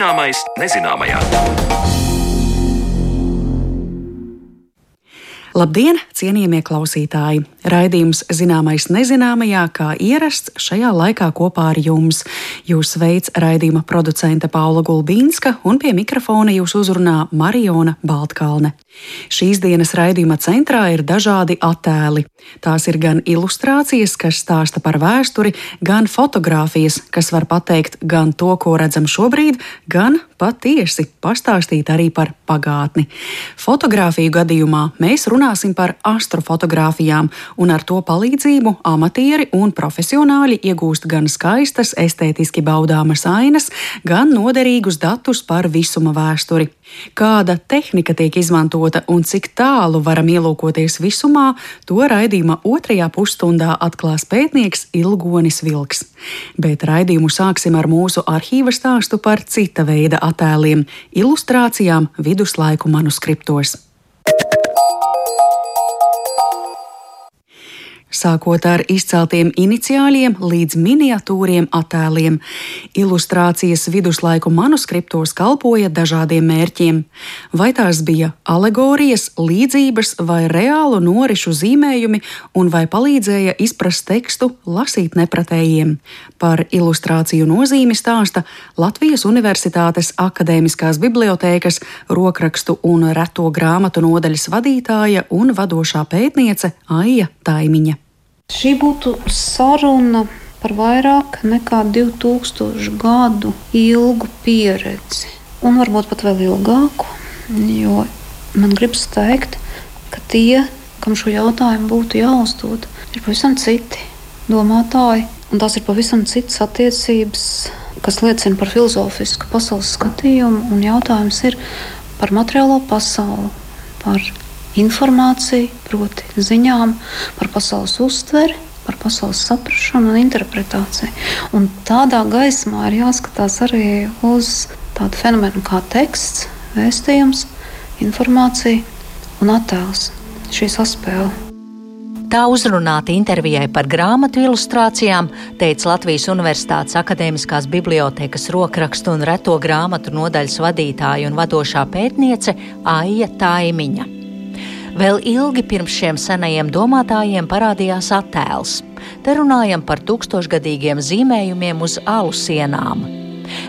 Zināmais nezināmajā. Labdien, cienījamie klausītāji! Raidījums Zināmais nezināmajā, kā ierasts šajā laikā kopā ar jums. Jūs veids raidījuma producente Paula Gulbīnska un pie mikrofona jūs uzrunā Mariona Baltkalne. Šīs dienas raidījuma centrā ir dažādi attēli. Tās ir gan ilustrācijas, kas stāsta par vēsturi, gan fotografijas, kas var pateikt gan to, ko redzam šobrīd, gan patiesi pastāstīt arī par pagātni. Fotogrāfiju gadījumā mēs runāsim par astrofotogrāfijām, un ar to palīdzību amatieri un profesionāļi iegūst gan skaistas, estētiski baudāmas ainas, gan noderīgus datus par visuma vēsturi. Kāda tehnika tiek izmantota un cik tālu varam ielūkoties visumā, to raidījuma otrajā pusstundā atklās pētnieks Ilgonis Vilks. Bet raidījumu sāksim ar mūsu arhīva stāstu par cita veida attēliem, ilustrācijām viduslaiku manuskriptos. Sākot ar izceltiem iniciāļiem līdz miniatūriem attēliem. Ilustrācijas viduslaiku manuskriptos kalpoja dažādiem mērķiem. Vai tās bija alegorijas, līdzības vai reālu norišu zīmējumi, un vai palīdzēja izprast tekstu lasīt nepratējiem. Par ilustrāciju nozīmi stāsta Latvijas Universitātes Akadēmiskās bibliotēkas rokrakstu un reto grāmatu nodaļas vadītāja un vadošā pētniece Aija Taimiņa. Šī būtu saruna par vairāk nekā 2000 gadu ilgu pieredzi, un varbūt pat vēl ilgāku. Jo man gribas teikt, ka tie, kam šo jautājumu būtu jāuzdod, ir pavisam citi domātāji, un tās ir pavisam citas attiecības, kas liecina par filozofisku pasaules skatījumu. Un jautājums ir par materiālo pasauli, par informāciju, proti, ziņām par pasaules uztveri, par pasaules saprāšanu un interpretāciju. Un tādā gaismā ir jāskatās arī uz tādu fenomenu kā teksts, vēstījums, informācija un attēls. Šī saspēle. Tā uzrunāta intervijai par grāmatu ilustrācijām teica Latvijas Universitātes Akadēmiskās bibliotekas rokrakstu un reto grāmatu nodaļas vadītāja un vadošā pētniece Aija Taimiņa. Vēl ilgi pirms šiem senajiem domātājiem parādījās attēls. Te runājam par tūkstošgadīgiem zīmējumiem uz alu sienām.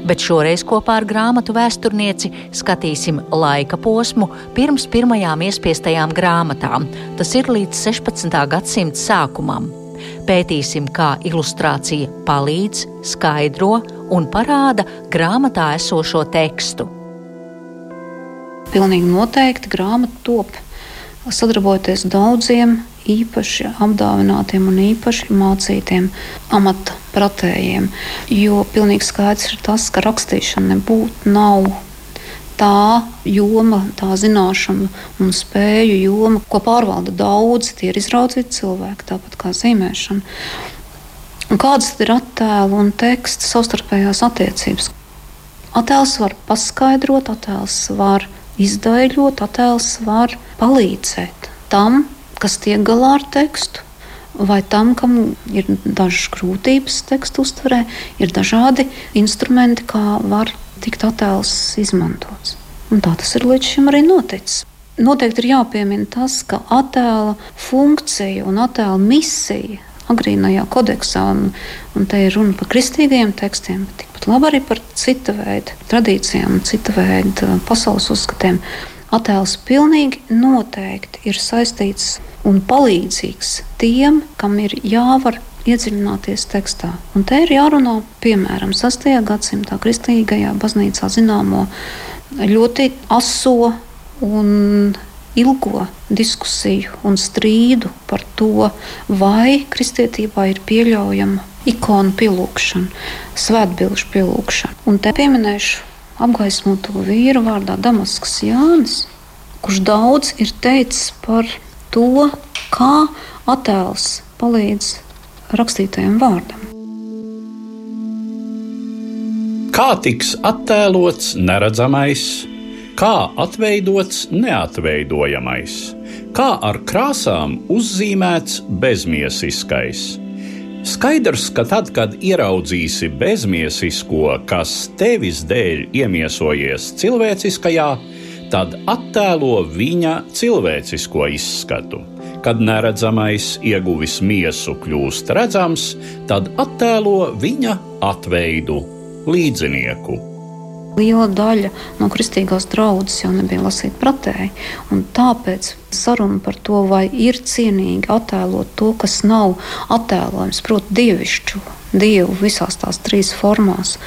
Bet šoreiz kopā ar grāmatu vēsturnieci skatīsim laika posmu pirms pirmajām iespiestajām grāmatām. Tas ir līdz 16. gadsimta sākumam. Pētīsim, kā ilustrācija palīdz, skaidro un parāda grāmatā esošo tekstu. Pilnīgi noteikti grāmata top sadarbojoties daudziem īpaši apdāvinātiem un īpaši mācītiem amata pratējiem. Jo pilnīgi skaidrs ir tas, ka rakstīšana nebūtu nav tā joma, tā zināšana un spēju joma, ko pārvalda daudzi. Tie ir izraudzīti cilvēki, tāpat kā zīmēšana. Un kādas ir attēlu un teksta savstarpējās attiecības? Attēls var paskaidrot, attēls var izdaļot, attēls var palīdzēt tam, kas tiek galā ar tekstu. Vai tam, kam ir dažas grūtības tekstu uztverē, ir dažādi instrumenti, kā var tikt attēls izmantots. Un tā tas ir līdz šim arī noticis. Noteikti ir jāpiemina tas, ka attēla funkcija un attēla misija agrīnajā kodeksā, un, un te ir runa par kristīgiem tekstiem, bet tikpat labi arī par cita veida tradīcijām, cita veida pasaules uzskatiem. Attēls pilnīgi noteikti ir saistīts un palīdzīgs tiem, kam ir jāvar iedziļināties tekstā. Un te ir jārunā piemēram 6. gadsimtā kristīgajā baznīcā zināmo ļoti aso un ilgo diskusiju un strīdu par to, vai kristietībā ir pieļaujama ikonu pielūgšana, svētbilžu pielūgšana. Un te pieminēšu apgaismoto vīru vārdā Damaskas Jānis, kurš daudz ir teicis par to, kā attēls palīdz rakstītajam vārdam. Kā tiks attēlots neredzamais, kā atveidots neatveidojamais, kā ar krāsām uzzīmēts bezmiesiskais, Skaidrs, ka tad, kad ieraudzīsi bezmiesisko, kas tevis dēļ iemiesojies cilvēciskajā, tad attēlo viņa cilvēcisko izskatu. Kad neredzamais ieguvis miesu kļūst redzams, tad attēlo viņa atveidu, līdzinieku. Liela daļa no kristīgās draudzes jau nebija lasīta pretēji. Tāpēc saruna par to, vai ir cienīgi attēlot to, kas nav attēlojams, proti, dievišķu, dievu visās tās trīs formās,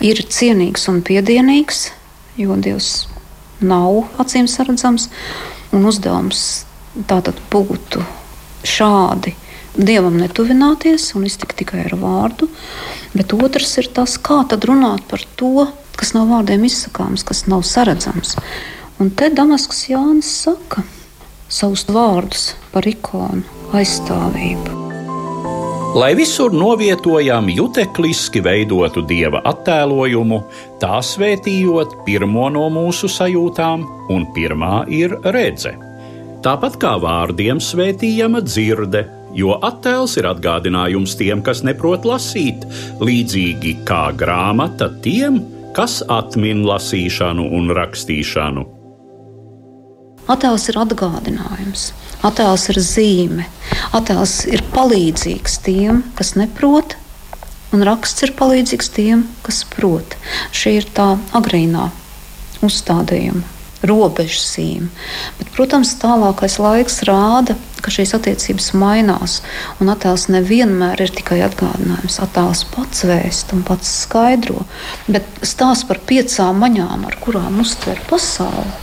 ir cienīgs un piedienīgs, jo dievs nav acīm redzams. Uzdevums tātad būtu šādi dievam netuvināties un iztikt tikai ar vārdu, bet otrs ir tas, kā tad runāt par to, kas nav vārdiem izsakāms, kas nav saredzams. Un te Damaskas Jānis saka savus vārdus par ikonu aizstāvību. Lai visur novietojam jutekliski veidotu dieva attēlojumu, tā svētījot pirmo no mūsu sajūtām, un pirmā ir redze. Tāpat kā vārdiem svētījama dzirde, jo attēls ir atgādinājums tiem, kas neprot lasīt, līdzīgi kā grāmata tiem, kas atmin lasīšanu un rakstīšanu. Attēls ir atgādinājums, attēls ir zīme, attēls ir palīdzīgs tiem, kas neprot, un raksts ir palīdzīgs tiem, kas prot. Šī ir tā agrīnā uzstādījuma robežsīm. Bet, protams, tālākais laiks rāda, ka šīs attiecības mainās. Un attēls nevienmēr ir tikai atgādinājums. Attēls pats vēst un pats skaidro. Bet stāsts par piecām maņām, ar kurām uztver pasauli,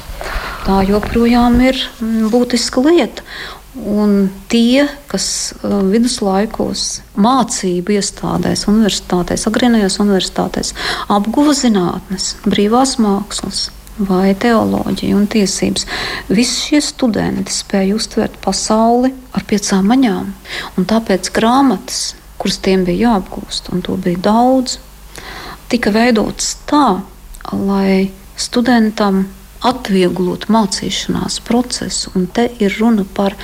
tā joprojām ir mm, būtiska lieta. Un tie, kas uh, viduslaikos mācību iestādēs, universitātēs, agrīnajās universitātēs apguva zinātnes, brīvās mākslas, vai teoloģija un tiesības. Visi šie studenti spēja uztvert pasauli ar piecām maņām, un tāpēc grāmatas, kuras tiem bija jāapgūst, un to bija daudz, tika veidotas tā, lai studentam atvieglotu mācīšanās procesu, un te ir runa par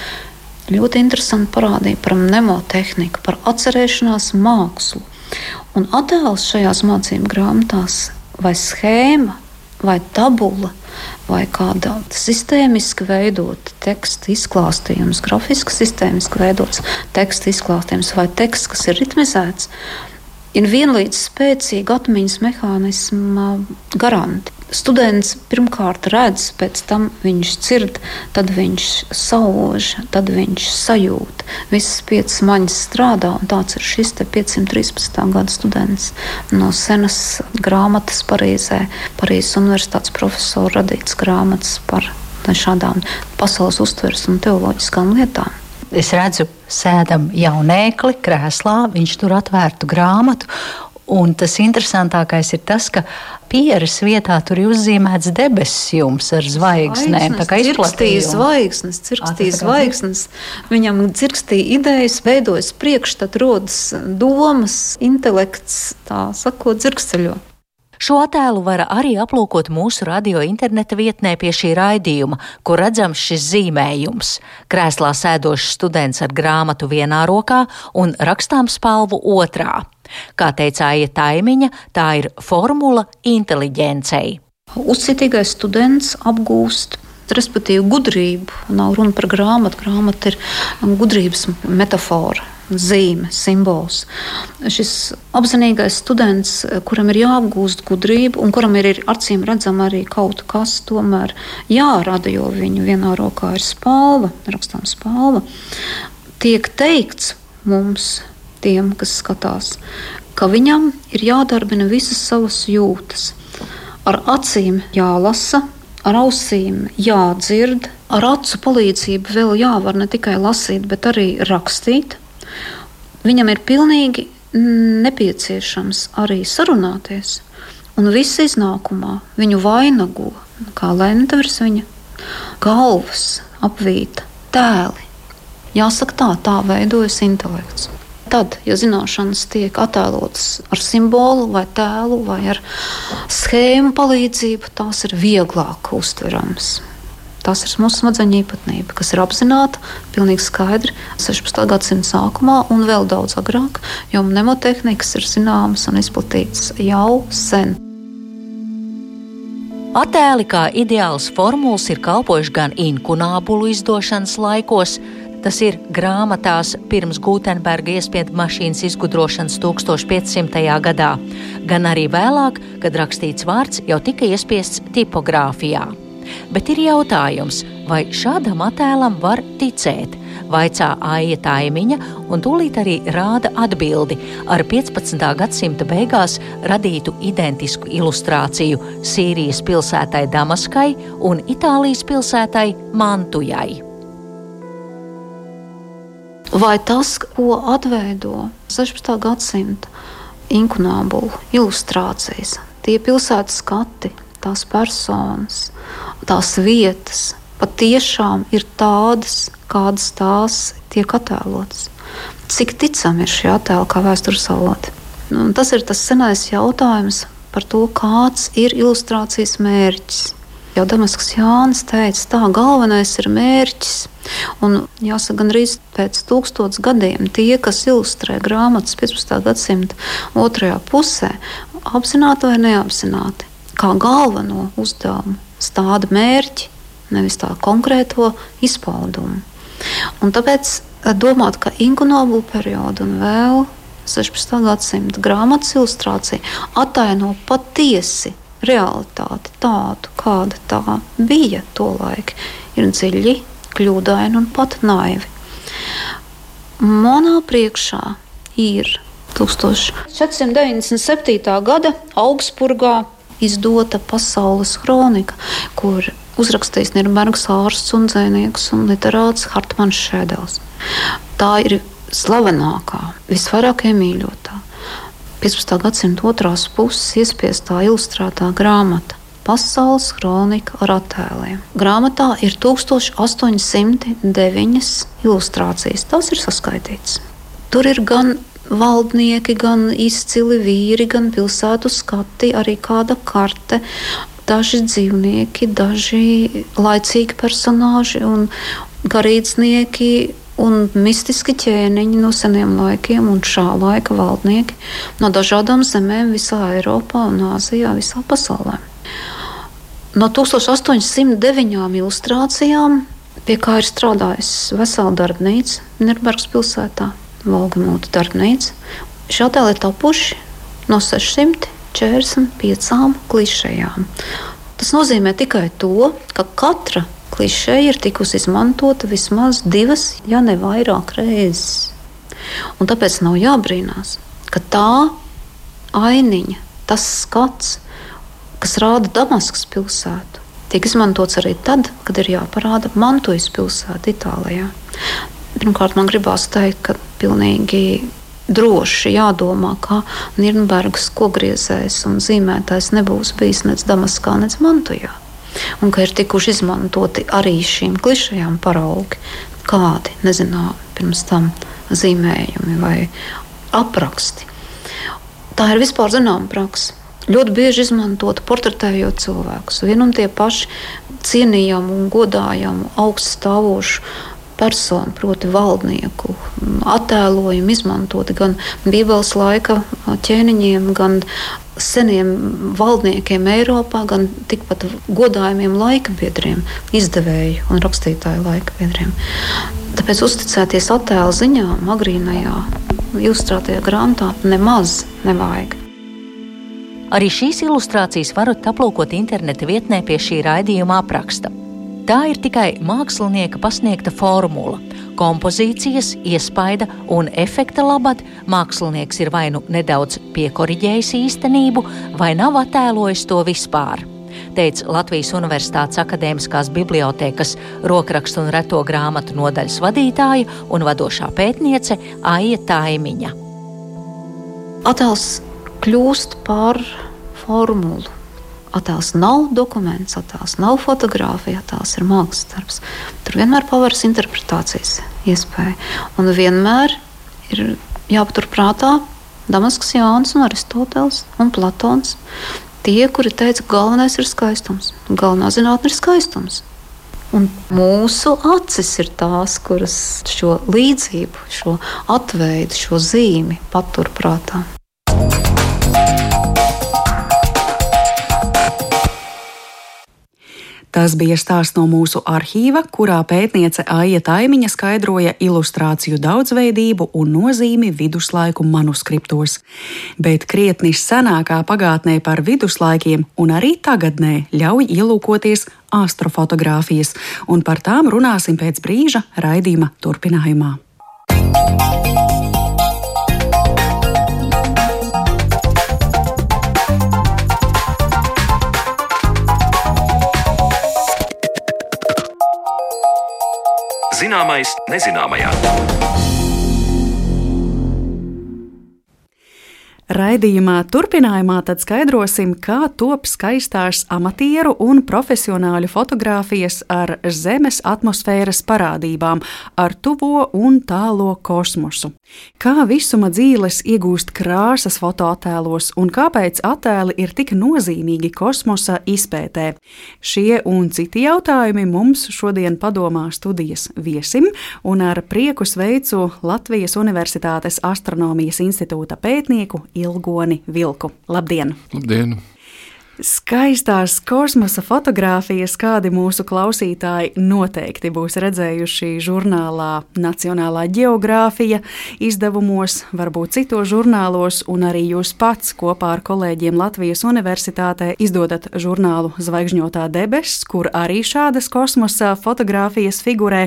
ļoti interesantu parādību, par mnemotehniku, par atcerēšanās mākslu. Un attēls šajās mācību grāmatās vai schēma vai tabula, vai kāda sistēmiski veidota teksta izklāstījums, grafiski sistēmiski veidots teksta izklāstījums vai teksts, kas ir ritmizēts, ir vienlīdz spēcīga atmiņas mehānisma garanti. Students pirmkārt redz, pēc tam viņš dzird, tad viņš sauž, tad viņš sajūt. Visas piecas maņas strādā, un tāds ir šis 513. gada students no senas grāmatas Parīzē, Parīzes Universitātes profesora radītas grāmatas par šādām pasaules uztveres un teoloģiskām lietām. Es redzu, sēdam jaunēkli krēslā, viņš tur atvērtu grāmatu, Un tas interesantākais ir tas, ka pieres vietā tur ir uzzīmēts debesis jums ar zvaigznēm. Tā kā izplatīja zvaigznes, cirkstīja zvaigznes. Viņam dzirkstīja idejas, veidojas priekšstats, rodas domas, intelekts, tā sakot, dzirksteļo. Šo attēlu var arī aplūkot mūsu radio interneta vietnē pie šī raidījuma, kur redzams šis zīmējums. Krēslā sēdošs students ar grāmatu vienā rokā un rakstām spalvu otrā. Kā teica Aija Taimiņa, tā ir formula inteliģencei. Uzcitīgais students apgūst respektīvi gudrību. Nav runa par grāmatu. Grāmata ir gudrības metāfora, zīme, simbols. Šis apzinīgais students, kuram ir jāapgūst gudrība un kuram ir, ir acīm redzama arī kaut kas tomēr jārada, jo viņu vienā rokā ir spalva, rakstām spalva, tiek teikts mums tiem, kas skatās, ka viņam ir jādarbina visas savas jūtas. Ar acīm jālasa, ar ausīm jādzird, ar acu palīdzību vēl jāvar ne tikai lasīt, bet arī rakstīt. Viņam ir pilnīgi nepieciešams arī sarunāties, un viss iznākumā viņu vainago, kā lentavrs viņa galvas apvīta tēli. Jāsaka tā, tā veidojas intelekts. Tad, ja zināšanas tiek attēlotas ar simbolu, vai tēlu, vai ar schēmu palīdzību, tās ir vieglāk uztveramas. Tas ir mūsu smadzeņu īpatnība, kas ir apzināta, pilnīgi skaidri 16. gadsimta sākumā un vēl daudz agrāk, jo mnemotehnikas ir zināmas un izplatītas jau sen. Attēli kā ideāls formulas ir kalpojuši gan inkunābulu izdošanas laikos, Tas ir grāmatās pirms Gutenberga iespiedu mašīnas izgudrošanas 1500. gadā, gan arī vēlāk, kad rakstīts vārds jau tika iespiests tipogrāfijā. Bet ir jautājums, vai šādam attēlam var ticēt? Vaicā Aija Taimiņa, un tūlīt arī rāda atbildi ar 15. gadsimta beigās radītu identisku ilustrāciju Sīrijas pilsētai Damaskai un Itālijas pilsētai Mantujai. Vai tas, ko atveido 16. gadsimta inkunābulu ilustrācijas, tie pilsētas skati, tās personas, tās vietas, patiešām ir tādas, kādas tās tiek attēlotas. Cik ticami ir šie attēli kā vēstures avoti? Nu, tas ir tas senais jautājums par to, kāds ir ilustrācijas mērķis. Jau Damaskas Jānis teica, tā galvenais ir mērķis. Un jāsaka, gan arī pēc tūkstotis gadiem tie, kas ilustrē grāmatas 15. gadsimta otrajā pusē, apzināti vai neapzināti, kā galveno uzdevumu stāda mērķi, nevis tā konkrēto izpaudumu. Un tāpēc eh, domāt, ka Ingunoblu periodu un vēl 16. gadsimta grāmatas ilustrācija ataino patiesi realitāti tādu, kāda tā bija tolaik, ir dziļi, kļūdaini un pat naivi. Manā priekšā ir 1497. gada Augsburgā izdota pasaules kronika, kur uzrakstījis Nīderlandes ārsts un dzinieks un literāts Hartmans Šēdels. Tā ir slavenākā, visvairāk iemīļotā 15. gadsimta otrās puses iespiestā ilustrētā grāmata. Pasaules kronika ar attēliem. Grāmatā ir 1809 ilustrācijas. Tas ir saskaitīts. Tur ir gan valdnieki, gan izcili vīri, gan pilsētu skati, arī kāda karte, daži dzīvnieki, daži laicīgi personāži un garīdznieki un mistiski ķēniņi no seniem laikiem un šā laika valdnieki no dažādām zemēm visā Eiropā un Āzijā, visā pasaulē. No 1809 ilustrācijām, pie kā ir strādājis vesela darbnīca Nirnbergas pilsētā, Volgamūta darbnīca, šā tēlē tapuši no 645 klišejām. Tas nozīmē tikai to, ka katra klišeja ir tikusi izmantota vismaz divas, ja ne vairāk reizes. Un tāpēc nav jābrīnās, ka tā ainiņa, tas skats, kas rāda Damaskas pilsētu, tiek izmantots arī tad, kad ir jāparāda Mantujas pilsēta Itālijā. Pirmkārt, man gribās teikt, ka pilnīgi droši jādomā, ka Nīderlandes kogriezējs un zīmētājs nebūs bijis nec Damaskā, nec Mantujā un ka ir tikuši izmantoti arī šīm klišajām paraugi, kādi nezināmi pirms tam zīmējumi vai apraksti. Tā ir vispār zināma praksa. Ļoti bieži izmantota portretējot cilvēkus. Vienu un tie paši cienījamu un godājamu augststāvošu personu, proti, valdnieku attēlojumu izmantoti gan Bībeles laika ķēniņiem, gan seniem valdniekiem Eiropā, gan tikpat godājumiem laika biedriem, izdevēju un rakstītāju laika biedriem. Tāpēc uzticēties attēlu ziņām, agrīnajā ilustrētajā grāmatā nemaz nevajag. Arī šīs ilustrācijas varat aplūkot interneta vietnē pie šī raidījuma apraksta. Tā ir tikai mākslinieka pasniegta formula. Kompozīcijas, iespaida un efekta labad mākslinieks ir vai nu nedaudz piekoriģējis īstenību, vai nav attēlojis to vispār teica Latvijas Universitātes Akadēmiskās bibliotēkas rokrakstu un reto grāmatu nodaļas vadītāja un vadošā pētniece Aija Taimiņa. Attēls kļūst par formulu. Attēls nav dokuments, attēls nav fotografija, attēls ir mākslas darbs. Tur vienmēr paveras interpretācijas iespēja. Un vienmēr ir jāpaturprātā Damaskas Jānis un Aristoteles un Platons. Tie, kuri teica, ka galvenais ir skaistums, galvenā zinātne ir skaistums. Un mūsu acis ir tās, kuras šo līdzību, šo atveidu, šo zīmi paturprātā. Tas bija stāsts no mūsu arhīva, kurā pētniece Aija Taimiņa skaidroja ilustrāciju daudzveidību un nozīmi viduslaiku manuskriptos. Bet krietni senākā pagātnē par viduslaikiem un arī tagadnē ļauj ielūkoties astrofotogrāfijas, un par tām runāsim pēc brīža raidījuma turpinājumā. Zināmais nezināmajā. Raidījumā turpinājumā tad skaidrosim, kā top skaistās amatieru un profesionāļu fotografijas ar Zemes atmosfēras parādībām, ar tuvo un tālo kosmosu. Kā visuma dzīves iegūst krāsas fotoattēlos un kāpēc attēli ir tik nozīmīgi kosmosa izpētē? Šie un citi jautājumi mums šodien padomā studijas viesim, un ar prieku sveicu Latvijas Universitātes astronomijas institūta pētnieku Ilgoni Vilku. Labdien! Labdien! Skaistās kosmosa fotogrāfijas, kādi mūsu klausītāji noteikti būs redzējuši žurnālā Nacionālā geogrāfija, izdevumos, varbūt citos žurnālos, un arī jūs pats kopā ar kolēģiem Latvijas Universitātē izdodat žurnālu Zvaigžņotā debesis, kur arī šādas kosmosa fotogrāfijas figurē.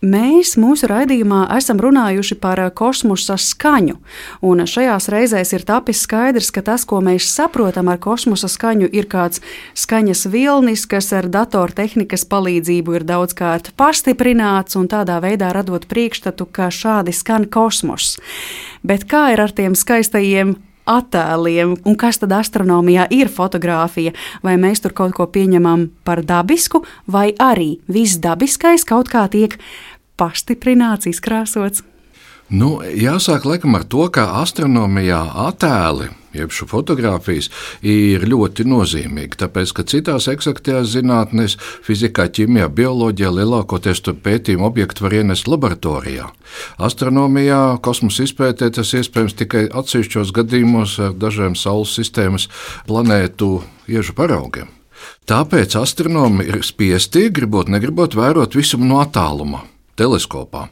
Mēs mūsu raidījumā esam runājuši par kosmosa skaņu, un šajās reizēs ir tapis skaidrs, ka tas, ko mēs saprotam ar kosmosa skaņu, skaņu ir kāds skaņas vilnis, kas ar datortehnikas palīdzību ir daudzkārt pastiprināts un tādā veidā radot priekšstatu, ka šādi skan kosmos. Bet kā ir ar tiem skaistajiem attēliem, un kas tad astronomijā ir fotografija? Vai mēs tur kaut ko pieņemam par dabisku, vai arī viss dabiskais kaut kā tiek pastiprināts, izkrāsots? Nu, jāsāk laikam ar to, ka astronomijā attēli jeb fotografijas, ir ļoti nozīmīgi. Tāpēc, ka citās eksaktajās zinātnēs, fizikā, ķīmijā, bioloģijā lielākoties pētījumu objektu var ienest laboratorijā. Astronomijā, kosmosa izpētē tas iespējams tikai atsevišķos gadījumos ar dažiem Saules sistēmas planētu iežu paraugiem. Tāpēc astronomi ir spiesti, gribot, negribot, vērot visu no attāluma, teleskopā.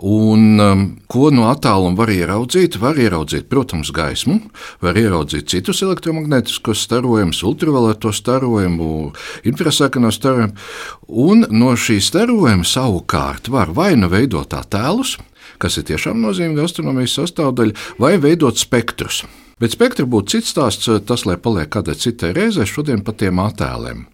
Un, um, ko no attāluma var ieraudzīt? Var ieraudzīt, protams, gaismu, var ieraudzīt citus elektromagnētiskos starojumus, ultravioleto starojumu, infrasarkano starojumu. Un no šī starojuma savukārt var vai nu veidot attēlus, kas ir tiešām nozīmīga astronomijas sastāvdaļa, vai veidot spektrus. Bet spektra būtu cits stāsts, tas, lai paliek kādai citai reizei, šodien par tiem attēliem.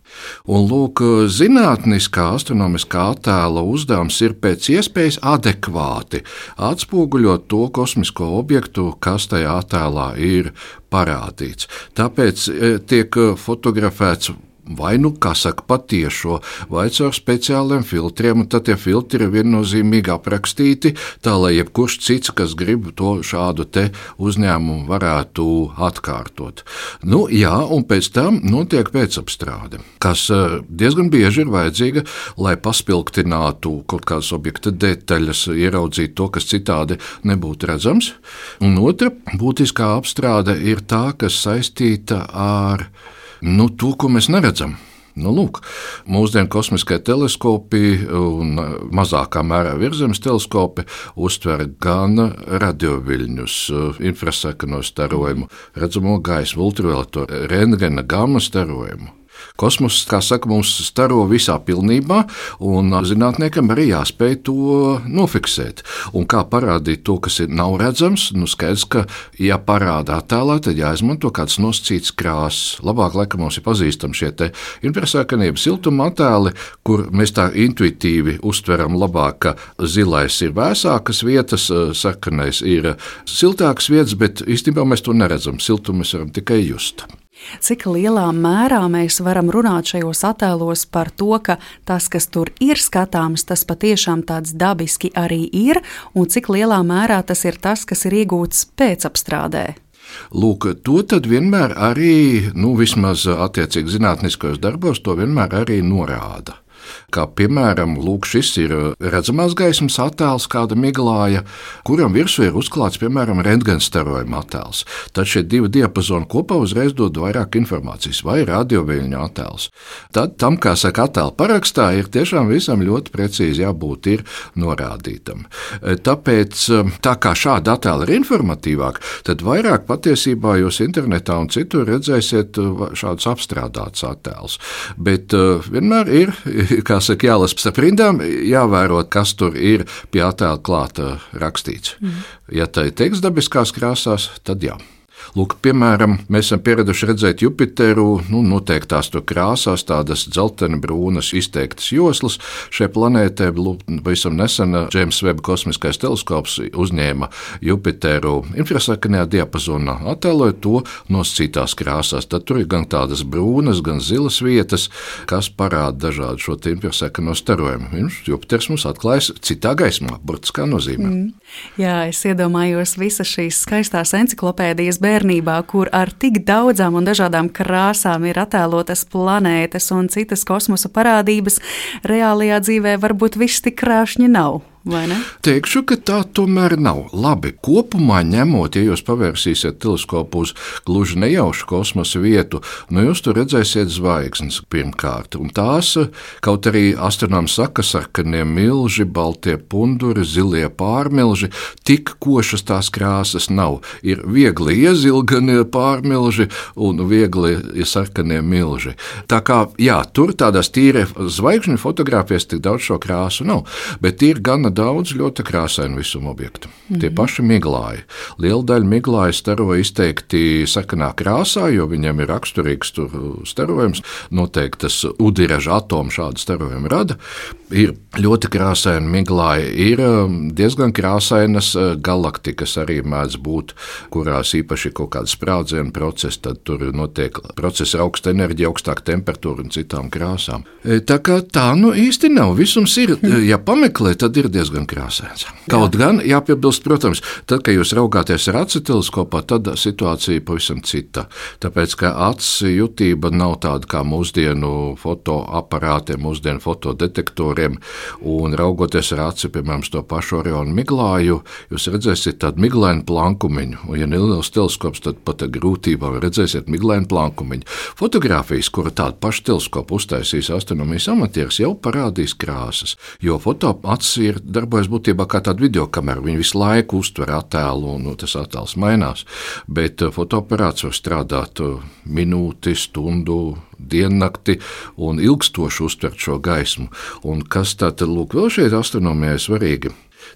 Un lūk, zinātniskā astronomiskā attēla uzdevums ir pēc iespējas adekvāti atspoguļot to kosmisko objektu, kas tajā attēlā ir parādīts. Tāpēc eh, tiek fotografēts vai nu, kā saka, patiešo, vai caur speciāliem filtriem, un tad tie filtri ir viennozīmīgi aprakstīti, tā lai jebkurš cits, kas grib to šādu te uzņēmumu, varētu atkārtot. Nu, jā, un pēc tam notiek pēcapstrāde, kas eh, diezgan bieži ir vajadzīga, lai paspilgtinātu kaut kādas objekta detaļas, ieraudzītu to, kas citādi nebūtu redzams. Un otra būtiskā apstrāde ir tā, kas saistīta ar nu, to, ko mēs neredzam. Nu, lūk, mūsdienu kosmiskie teleskopi un mazākā mērā virsmas teleskopi uztver gan radioviļņus, infrasarkano starojumu, redzamo gaismu, ultravioleto, rentgena, gamma starojumu. Kosmoss, kā saka, mums staro visā pilnībā, un zinātniekam arī jāspēj to nofiksēt. Un kā parādīt to, kas ir nav redzams, nu skaidrs, ka, ja parāda attēlā, tad jāizmanto kāds nosacīts krāsas. Labāk, laikam, mums ir pazīstami šie infrasārkanība siltuma attēli, kur mēs tā intuitīvi uztveram labāk, ka zilais ir vēsākas vietas, sarkanais ir siltākas vietas, bet īstenībā mēs to neredzam. Siltumu mēs varam tikai just. Cik lielā mērā mēs varam runāt šajos attēlos par to, ka tas, kas tur ir skatāms, tas patiešām tāds dabiski arī ir, un cik lielā mērā tas ir tas, kas ir iegūts pēcapstrādē? Lūk, to vienmēr arī, nu, vismaz attiecīgi zinātniskajos darbos, to vienmēr arī norāda. Kā piemēram, lūk, šis ir redzamās gaismas attēls, kāda miglāja, kuram virsū ir uzklāts, piemēram, rentgenstarojuma attēls. Tad šie divi diapazoni kopā uzreiz dod vairāk informācijas, vai radioviļņu attēls. Tad tam, kā saka attēla parakstā, ir tiešām visam ļoti precīzi jābūt norādītam. Tāpēc, tā kā šāda attēla ir informatīvāka, tad vairāk patiesībā jūs internetā un citur redzēsiet šādus apstrādātus attēlus. Bet vienmēr ir, kā saka, jālasa starp rindām, jāvēro, kas tur ir pie attēla klāta rakstīts. Mm. Ja tā ir teksts dabiskās krāsās, tad jā. Lūk, piemēram, mēs esam pieraduši redzēt Jupiteru nu, noteiktās krāsās, tādas dzelteni brūnas izteiktas joslas. Šai planētē pavisam nesen Džeims Veba kosmiskais teleskops uzņēma Jupiteru infrasarkanajā diapazonā, attēlojot to nosacītās krāsās. Tad tur ir gan tādas brūnas, gan zilas vietas, kas parāda dažādu šo infrasarkano starojumu. Viņš Jupiters mums atklājas citā gaismā, burtiskā nozīmē. Mm. Jā, es iedomājos visas šīs skaistās enciklopēdijas bērnu bērnībā, kur ar tik daudzām un dažādām krāsām ir attēlotas planētas un citas kosmosa parādības, reālajā dzīvē varbūt viss tik krāšņi nav. Teikšu, ka tā tomēr nav. Labi, kopumā ņemot, ja jūs pavērsīsiet teleskopu uz gluži nejaušu kosmosa vietu, nu jūs tur redzēsiet zvaigznes pirmkārt. Un tās, kaut arī astronomi saka, sarkanie milži, baltie punduri, zilie pārmilži, tik košas tās krāsas nav. Ir viegli iezilganie pārmilži un viegli sarkanie milži. Tā kā, jā, tur tādās tīri zvaigžņu fotografijas tik daudz šo krāsu nav, bet ir gana daudz ļoti krāsainu visuma objektu. Mm -hmm. Tie paši miglāji. Liela daļa miglāju staro izteikti sarkanā krāsā, jo viņiem ir raksturīgs starojums. Noteiktas udiraža atomu šādu starojumu rada. Ir ļoti krāsaini miglāji, ir um, diezgan krāsainas uh, galaktikas arī mēdz būt, kurās īpaši kaut kāda sprādzienu procesa, tad tur notiek procesa augsta enerģija, augstāka temperatūra un citām krāsām. E, tā kā tā nu īsti nav. Visums ir, ja pameklē, tad ir diezgan diezgan krāsains. Kaut Jā. gan jāpiebilst, protams, tad, kad jūs raugāties ar acu teleskopā, tad situācija pavisam cita. Tāpēc, ka acu jutība nav tāda kā mūsdienu fotoaparātiem, mūsdienu fotodetektoriem, un raugoties ar aci, piemēram, to pašu Orionu miglāju, jūs redzēsiet tādu miglainu plankumiņu, un, ja neliels teleskops, tad pat ar grūtībām redzēsiet miglainu plankumiņu. Fotogrāfijas, kura tādu pašu teleskopu uztaisīs astronomijas amatieris, jau parādīs krāsas, jo fotoaparāts ir darbojas būtībā kā tāda video kamera. Viņi visu laiku uztver attēlu, un nu, tas attēls mainās. Bet uh, fotoaparāts var strādāt uh, minūti, stundu, diennakti un ilgstoši uztvert šo gaismu. Un kas tātad, lūk, vēl šeit astronomijai svarīgi?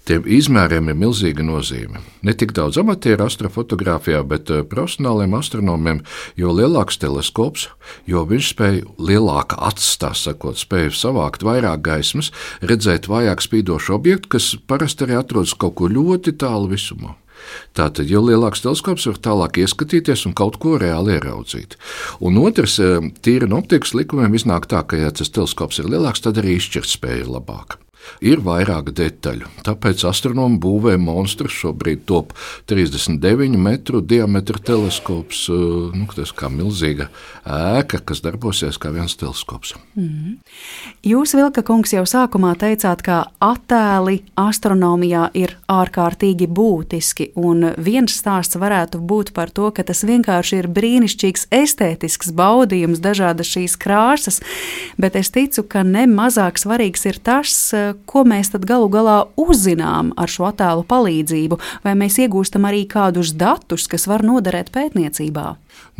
Tiem izmēriem ir milzīga nozīme. Ne tik daudz amatieru astrofotografijā, bet eh, profesionāliem astronomiem, jo lielāks teleskops, jo viņš spēj lielāka atstāst, sakot, spēj savākt vairāk gaismas, redzēt vājāk spīdošu objektu, kas parasti arī atrodas kaut kur ļoti tālu visumā. Tātad, jo lielāks teleskops var tālāk ieskatīties un kaut ko reāli ieraudzīt. Un otrs, eh, tīri no optikas likumiem, iznāk tā, ka, ja tas teleskops ir lielāks, tad arī izšķirtspēja ir labāka. Ir vairāk detaļu, tāpēc astronomi būvē monstrus. Šobrīd top 39 metru diametra teleskops, eh, nu, tas kā milzīga ēka, kas darbosies kā viens teleskops. Mm -hmm. Jūs, Vilka kungs, jau sākumā teicāt, ka attēli astronomijā ir ārkārtīgi būtiski, un viens stāsts varētu būt par to, ka tas vienkārši ir brīnišķīgs estētisks baudījums, dažādas šīs krāsas, bet es ticu, ka ne mazāk svarīgs ir tas, ko mēs tad galu galā uzzinām ar šo attēlu palīdzību, vai mēs iegūstam arī kādus datus, kas var noderēt pētniecībā?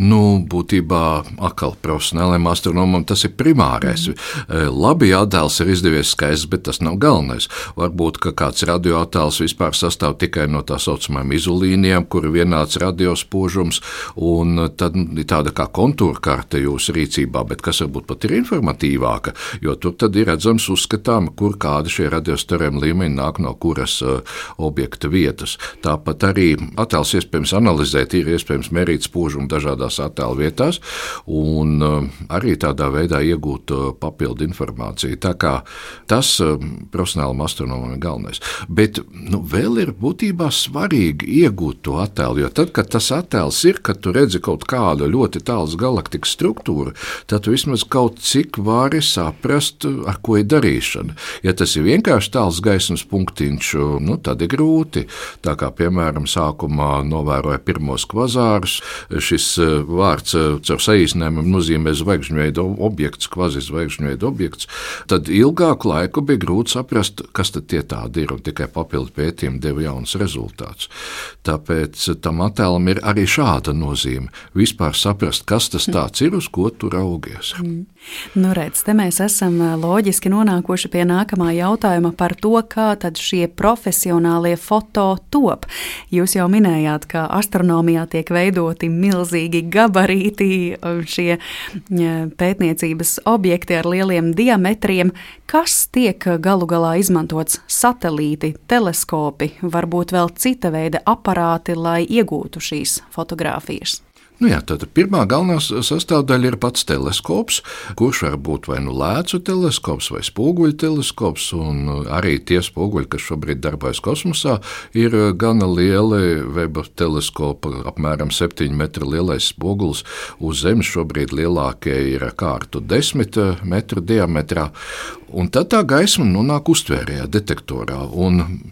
Nu, būtībā atkal profesionāliem astronomam tas ir primārais. Mm. Labi, attēls ir izdevies skaists, bet tas nav galvenais. Varbūt kāds radioattēls vispār sastāv tikai no tā saucamajām izolīnijām, kur ir vienāds radiospožums, un tad ir tāda kā kontūra karte jūsu rīcībā, bet kas varbūt pat ir informatīvāka, jo tur tad ir redzams uzskatām, kur kādi šie radiostarēm līmeņi nāk no kuras uh, objekta vietas. Tāpat arī attēls iespējams analizēt, ir iespējams mērīt spožumu dažādās attēlu vietās, un arī tādā veidā iegūt papildu informāciju. Tā kā tas profesionālam astronomam ir galvenais. Bet nu, vēl ir būtībā svarīgi iegūt to attēlu, jo tad, kad tas attēls ir, kad tu redzi kaut kādu ļoti tālu galaktikas struktūru, tad tu vismaz kaut cik vari saprast, ar ko ir darīšana. Ja tas ir vienkārši tāls gaismas punktiņš, nu, tad ir grūti. Tā kā, piemēram, sākumā novēroja pirmos kvazārus, šis eh, vārds eh, caur saīsinājumu nozīmē zvaigžņu objekts, kvazizvaigžņu objekts, tad ilgāku laiku bija grūti saprast, kas tad tie tādi ir, un tikai papildu pētījumi deva jaunus rezultātus. Tāpēc tam attēlam ir arī šāda nozīme. Vispār saprast, kas tas ir, uz ko tu raugies. Mm. Nu, redz, te mēs esam loģiski nonākuši pie nākamā jautājuma par to, kā tad šie profesionālie foto top. Jūs jau minējāt, ka astronomijā tiek veidoti milzīgi gabarīti, šie pētniecības objekti ar lieliem diametriem. Kas tiek galu galā izmantots? Satelīti, teleskopi, varbūt vēl cita veida aparāti, lai iegūtu šīs fotogrāfijas. Nu jā, tad pirmā galvenā sastāvdaļa ir pats teleskops, kurš var būt vai nu lēcu teleskops vai spoguļu teleskops. Arī tie spoguļi, kas šobrīd darbojas kosmosā, ir gana lieli. Veba teleskopa apmēram 7 metru lielais spogulis uz Zemes šobrīd lielākie ir kārtu 10 metru diametrā. Un tad tā gaisma nonāk uztvērējā detektorā.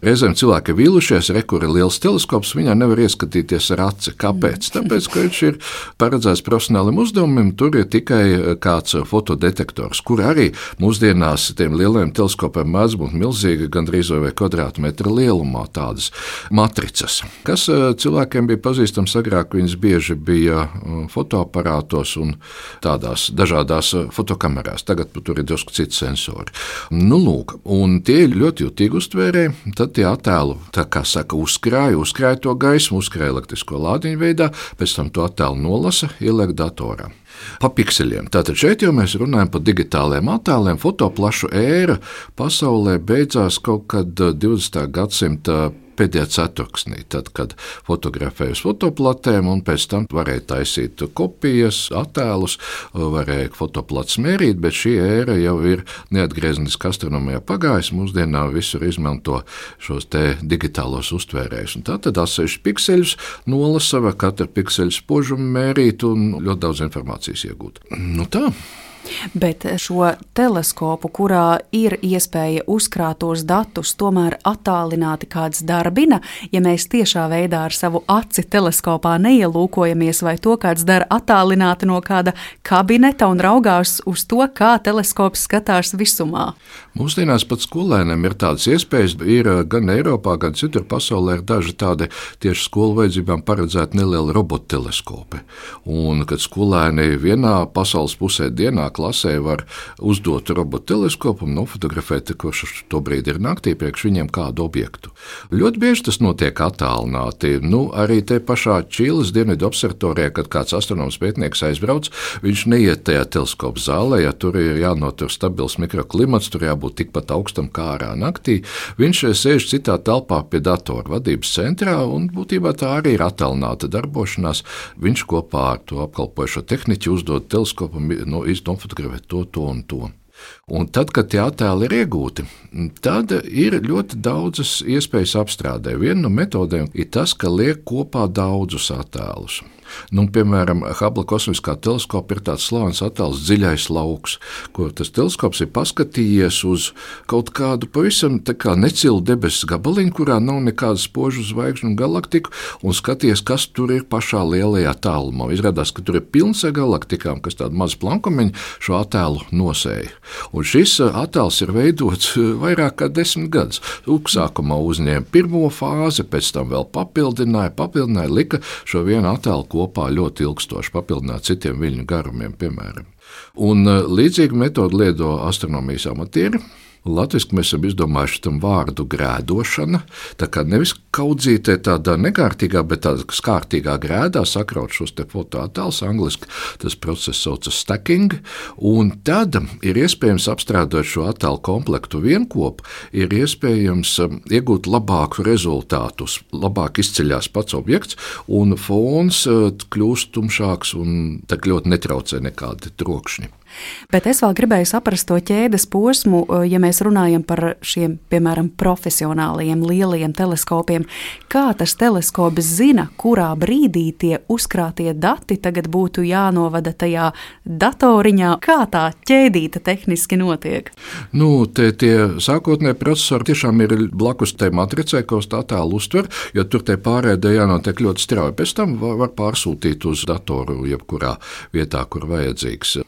Reizēm cilvēki ir vīlušies, re, kur ir liels teleskops, viņā nevar ieskatīties ar aci. Kāpēc? Tāpēc, ka viņš ir paredzēts profesionālim uzdevumam, tur ir tikai kāds fotodetektors, kur arī mūsdienās tiem lieliem teleskopiem mēdz būt milzīgi, gandrīz vai kvadrātmetra lielumā tādas matricas, kas eh, cilvēkiem bija pazīstams agrāk. Viņas bieži bija eh, fotoaparātos un tādās dažādās eh, fotokamerās. Tagad tur ir drusku cits sensori uztveri. Nu, lūk, un tie ļoti jutīgi uztvērēji. Tad tie attēlu, tā kā saka, uzkrāja, uzkrāja to gaismu, uzkrāja elektrisko lādiņu veidā, pēc tam to attēlu nolasa, ieliek datorā pa pikseliem. Tātad šeit jau mēs runājam par digitāliem attēliem. Fotoplašu ēra pasaulē beidzās kaut kad 20. gadsimta pēdējā ceturksnī, tad, kad fotografēju uz fotoplatēm, un pēc tam varēja taisīt kopijas, attēlus, varēja fotoplats mērīt, bet šī ēra jau ir neatgriezniski astronomijā pagājusi. Mūsdienā visur izmanto šos digitālos uztvērējus. Tātad atsevišķi pikseļus nolasa, vai katra pikseļa spožumu mērīt un ļoti daudz informācijas iegūt. Nu tā. Bet šo teleskopu, kurā ir iespēja uzkrātos datus, tomēr attālināti kāds darbina, ja mēs tiešā veidā ar savu aci teleskopā neielūkojamies, vai to kāds dara attālināti no kāda kabineta un raugās uz to, kā teleskops skatās visumā. Mūsdienās pat skolēniem ir tādas iespējas, ir gan Eiropā, gan citur pasaulē ir daži tādi tieši skolu vajadzībām paredzēti nelieli robotu teleskopi. Un, kad skolēni vienā pasaules pusē dienā klasē var uzdot robotu teleskopu un nofotografēt, kurš to brīdi ir naktī priekš viņiem kādu objektu. Ļoti bieži tas notiek attālināti. Nu, arī te pašā Čīles dienvidu observatorijā, kad kāds astronoms pētnieks aizbrauc, viņš neiet tajā teleskopu zālē, ja tur ir jānotur stabils mikroklimats, tur jābūt tikpat augstam kā ārā naktī. Viņš sēž citā telpā pie datora vadības centrā, un būtībā tā arī ir attālināta darbošanās. Viņš kopā ar to apkalpojušo tehniķu uzdod teleskopam no, no nofotografēt to, to un to. Un tad, kad tie attēli ir iegūti, tad ir ļoti daudzas iespējas apstrādē. Viena no metodēm ir tas, ka liek kopā daudzus attēlus. Nu, piemēram, Hubble kosmiskā teleskopa ir tāds slavens attēls dziļais lauks, kur tas teleskops ir paskatījies uz kaut kādu pavisam kā necilu debesu gabaliņu, kurā nav nekādas spožu zvaigžņu un galaktiku, un skaties, kas tur ir pašā lielajā tālumā. Izrādās, ka tur ir pilns ar galaktikām, kas tādu mazu plankumiņu šo attēlu nosēja. Un šis uh, attēls ir veidots uh, vairāk kā desmit gadus. Sākumā uzņēma pirmo fāzi, pēc tam vēl papildināja, papildināja, lika šo vienu attēlu kopā ļoti ilgstoši papildināt citiem viļņu garumiem, piemēram. Un uh, līdzīgu metodu lieto astronomijas amatieri. Latvijasiski mēs esam izdomājuši tam vārdu grēdošana. Tā kā nevis kaudzītē tādā nekārtīgā, bet tādā kārtīgā grēdā sakraut šos fotoattēlus. Angliski tas process saucas stacking. Un tad ir iespējams apstrādāt šo attēlu komplektu vienkopu, ir iespējams um, iegūt labāku rezultātu, labāk izceļas pats objekts, un fons uh, kļūst tumšāks un tā ļoti netraucē nekādi trokšņi. Bet es vēl gribēju saprast to ķēdes posmu, ja mēs runājam par šiem, piemēram, profesionāliem lieliem teleskopiem. Kā tas teleskops zina, kurā brīdī tie uzkrātie dati tagad būtu jānovada tajā datoriņā? Kā tā ķēdīte tehniski notiek? Nu, tie, tie sākotnēji procesori tiešām ir blakus tai matricai, ko uz tā tālu uztver, jo tur tie pārēdē jānotiek ļoti strauji. Pēc tam var, var pārsūtīt uz datoru jebkurā vietā, kur vajadzīgs.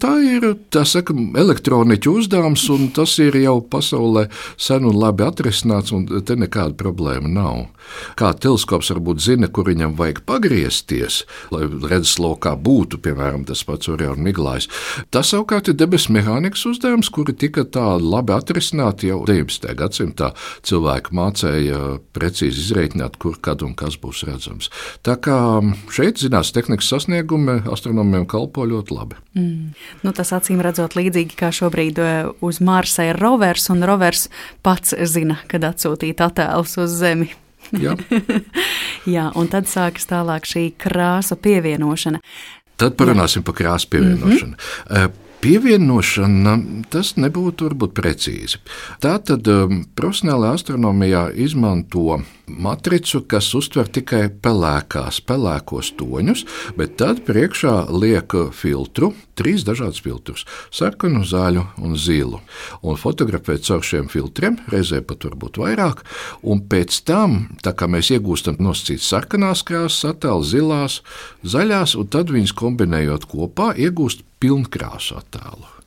Tā ir saka, elektroniķu uzdevums, un tas ir jau pasaulē sen un labi atrisināts, un te nekāda problēma nav. Kā teleskops varbūt zina, kur viņam vajag pagriezties, lai redzeslokā būtu, piemēram, tas pats Oriona Miglājs. Tas savukārt ir debesu mehānikas uzdevums, kuri tika tā labi atrisināti jau 19. gadsimtā. Cilvēki mācīja precīzi izreikināt, kur, kad un kas būs redzams. Tā kā šeit zinātnīs tehnikas sasniegumi astronomiem kalpo ļoti labi. Mm. Nu, tas acīm redzot līdzīgi kā šobrīd eh, uz Marsa ir rovers, un rovers pats zina, kad atsūtīt attēlus uz Zemi. Jā. Jā, un tad sākas tālāk šī krāsa pievienošana. Tad parunāsim Jā. par krāsu pievienošanu. Mm -hmm. Pievienošana tas nebūtu varbūt precīzi. Tātad um, profesionālajā astronomijā izmanto matricu, kas uztver tikai pelēkās, pelēkos toņus, bet tad priekšā liek filtru, trīs dažādus filtrus - sarkanu, zaļu un zilu. Un fotografē caur šiem filtriem, reizē pat varbūt vairāk, un pēc tam, tā kā mēs iegūstam nosacītas sarkanās krāsas, attēlus zilās, zaļās, un tad viņas kombinējot kopā, iegūst pilnkrāsu attēlu.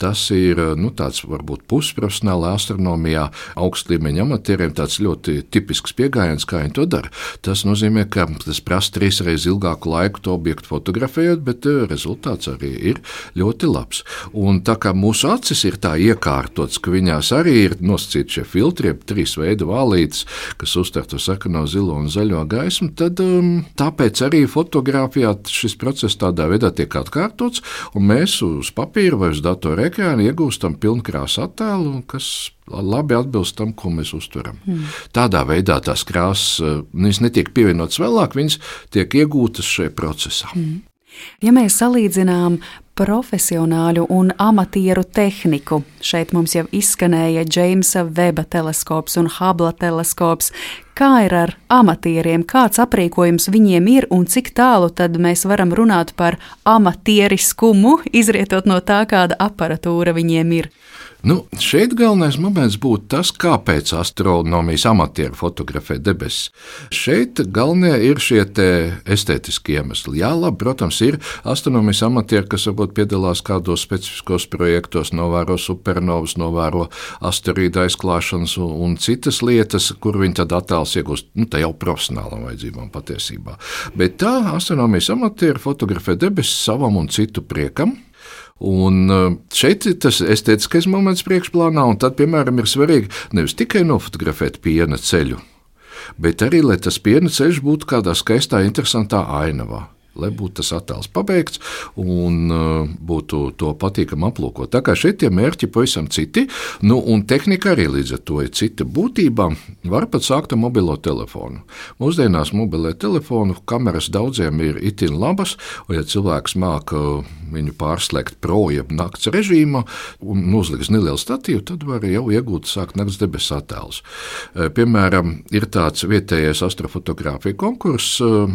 Tas ir nu, tāds varbūt pusprofesionālā astronomijā, augsta līmeņa amatieriem tāds ļoti tipisks pieejams, kā viņi to dara. Tas nozīmē, ka tas prasa trīs reizes ilgāku laiku to objektu fotografējot, bet eh, rezultāts arī ir ļoti labs. Un tā kā mūsu acis ir tā iekārtotas, ka viņās arī ir nosacīti šie filtri, jeb trīs veidu vālītes, kas uztver to sarkano, zilo un zaļo gaismu, tad um, tāpēc arī fotografijā šis process tādā veidā tiek atkārtots, un mēs uz papīra vai uz datora ekrāna iegūstam pilnkrāsu attēlu, kas labi atbilst tam, ko mēs uztveram. Mm. Tādā veidā tās krāsas eh, netiek pievienotas vēlāk, viņas tiek iegūtas šajā procesā. Mm. Ja mēs salīdzinām profesionāļu un amatieru tehniku. Šeit mums jau izskanēja Džeimsa Veba teleskops un Hubble teleskops. Kā ir ar amatieriem, kāds aprīkojums viņiem ir un cik tālu tad mēs varam runāt par amatieriskumu, izrietot no tā, kāda aparatūra viņiem ir? Nu, šeit galvenais moments būtu tas, kāpēc astronomijas amatieri fotografē debesis. Šeit galvenie ir šie estētiskie iemesli. Jā, labi, protams, ir astronomijas amatieri, kas varbūt piedalās kādos specifiskos projektos, novēro supernovas, novēro asteroīdu aizklāšanas un, un citas lietas, kur viņi tad attēls iegūst nu, jau profesionālam vajadzībām patiesībā. Bet tā astronomijas amatieri fotografē debesis savam un citu priekam. Un uh, šeit tas estētiskais moments priekšplānā, un tad, piemēram, ir svarīgi nevis tikai nofotografēt piena ceļu, bet arī, lai tas piena ceļš būtu kādā skaistā, interesantā ainavā lai būtu tas attēls pabeigts un uh, būtu to patīkami aplūkot. Tā kā šeit tie mērķi pavisam citi, nu, un tehnika arī līdz ar to ir cita. Būtībā var pat sākt ar mobilo telefonu. Mūsdienās mobilē telefonu kameras daudziem ir itin labas, un ja cilvēks māca viņu pārslēgt pro jeb nakts režīmā un uzliks nelielu statīvu, tad var jau iegūt sākt nakts debesu attēlus. Uh, piemēram, ir tāds vietējais astrofotografija konkurss uh,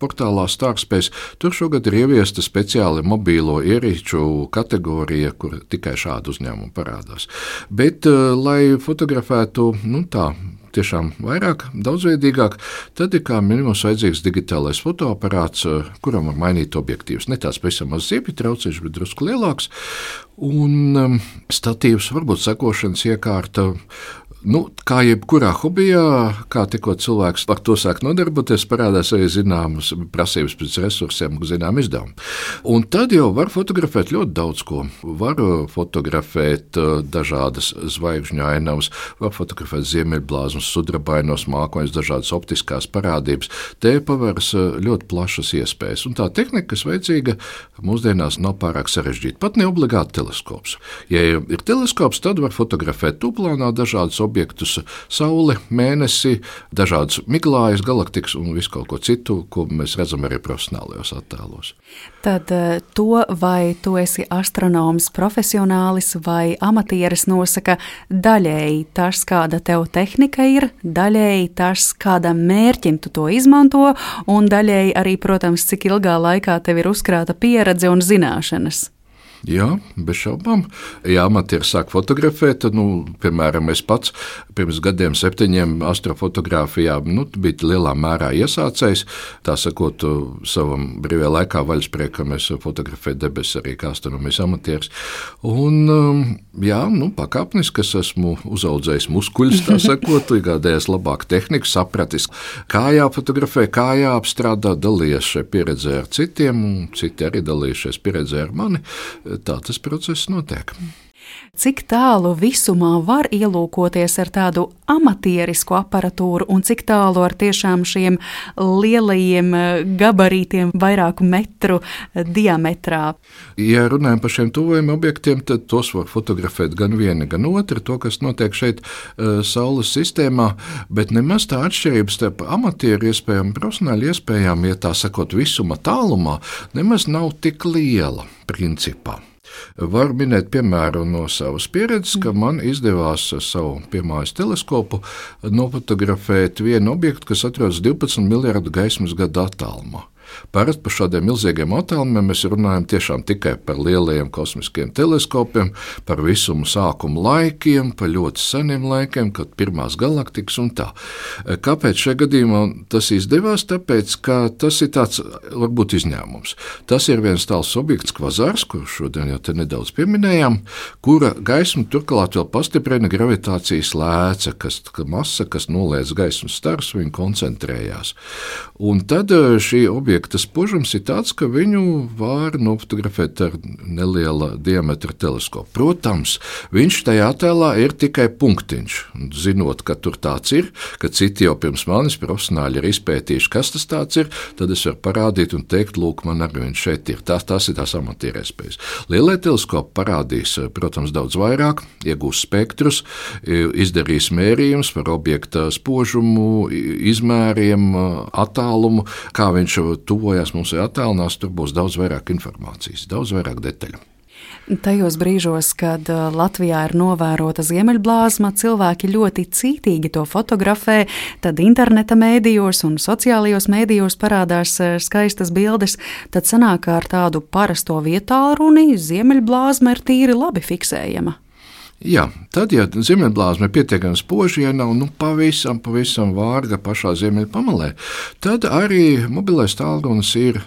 portālā Stārspēja iespējas. Tur šogad ir ieviesta speciāla mobīlo ierīču kategorija, kur tikai šādu uzņēmumu parādās. Bet, eh, lai fotografētu nu, tā, tiešām vairāk, daudzveidīgāk, tad ir kā minimums vajadzīgs digitālais fotoaparāts, eh, kuram var mainīt objektīvus. Ne tāds pavisam maz ziepju traucējs, bet drusku lielāks. Un um, statīvs, varbūt sekošanas iekārta, Nu, kā jebkurā hobijā, kā tikko cilvēks par to sāk nodarboties, parādās arī zināmas prasības pēc resursiem, zinām izdevumu. Un tad jau var fotografēt ļoti daudz ko. Var fotografēt uh, dažādas zvaigžņu ainavas, var fotografēt ziemeļblāzmus, sudrabainos mākoņus, dažādas optiskās parādības. Te paveras uh, ļoti plašas iespējas. Un tā tehnika, kas vajadzīga, mūsdienās nav pārāk sarežģīta. Pat ne obligāti teleskops. Ja ir teleskops, tad var fotografēt tuplānā dažādas objektus objektus, Sauli, Mēnesi, dažādus miglājus, galaktikas un visu kaut ko citu, ko mēs redzam arī profesionālajos attēlos. Tad eh, to, vai tu esi astronoms, profesionālis vai amatieris, nosaka daļēji tas, kāda tev tehnika ir, daļēji tas, kādam mērķim tu to izmanto, un daļēji arī, protams, cik ilgā laikā tev ir uzkrāta pieredze un zināšanas. Jā, bez šaubām. Ja amatieri sāk fotografēt, tad, nu, piemēram, es pats pirms gadiem, septiņiem astrofotografijā nu, biju lielā mērā iesācējis. Tā sakot, savam brīvajā laikā vaļaspriekam es fotografēju debesis arī kā astronomijas amatieris. Un, um, jā, nu, pakāpeniski es esmu uzaudzējis muskuļus, tā sakot, iegādējies labāku tehniku, sapratis, kā jāfotografē, kā jāapstrādā, dalījies šajā pieredzē ar citiem, un citi arī dalījušies pieredzē ar mani tā tas process notiek. Cik tālu visumā var ielūkoties ar tādu amatierisku aparatūru, un cik tālu ar tiešām šiem lielajiem eh, gabarītiem, vairāku metru eh, diametrā? Ja runājam par šiem tuvajiem objektiem, tad tos var fotografēt gan viena, gan otra, to, kas notiek šeit uh, Saules sistēmā, bet nemaz tā atšķirība starp amatieru iespējām un profesionāļu iespējām, ja tā sakot, visuma tālumā, nemaz nav tik liela principā. Var minēt piemēru no savas pieredzes, ka man izdevās ar savu piemājas teleskopu nofotografēt vienu objektu, kas atrodas 12 miljardu gaismas gadu attālumā. Parasti par šādiem milzīgiem attēlumiem mēs runājam tiešām tikai par lielajiem kosmiskiem teleskopiem, par visumu sākuma laikiem, par ļoti seniem laikiem, kad pirmās galaktikas un tā. Kāpēc šajā gadījumā tas izdevās? Tāpēc, ka tas ir tāds varbūt izņēmums. Tas ir viens tāls objekts, kvazārs, kuru šodien jau nedaudz pieminējām, kura gaismu turklāt vēl pastiprina gravitācijas lēca, kas masa, kas noliedz gaismas stars, viņa koncentrējās. Un tad eh, šī objekta objekta spožums ir tāds, ka viņu var nofotografēt ar neliela diametra teleskopu. Protams, viņš tajā attēlā ir tikai punktiņš. Zinot, ka tur tāds ir, ka citi jau pirms manis profesionāļi ir izpētījuši, kas tas ir, tad es varu parādīt un teikt, lūk, man arī viņš šeit ir. Tas, tas ir tās amatierēspējas. Lielie teleskopi parādīs, protams, daudz vairāk, iegūs spektrus, izdarīs mērījumus par objekta spožumu, izmēriem, attālumu, kā viņš tuvojās mums ir attēlnās, tur būs daudz vairāk informācijas, daudz vairāk detaļu. Tajos brīžos, kad uh, Latvijā ir novērota ziemeļblāzma, cilvēki ļoti cītīgi to fotografē. Tad interneta mēdījos un sociālajos mēdījos parādās uh, skaistas bildes. Tad sanāk, ka ar tādu parasto vietālu runi ziemeļblāzma ir tīri labi fiksējama. Jā, tad, ja ziemeļblāzma ir pietiekami spoža, ja nav nu, pavisam, pavisam vārga pašā ziemeļpamalē, tad arī mobilais tālrunis ir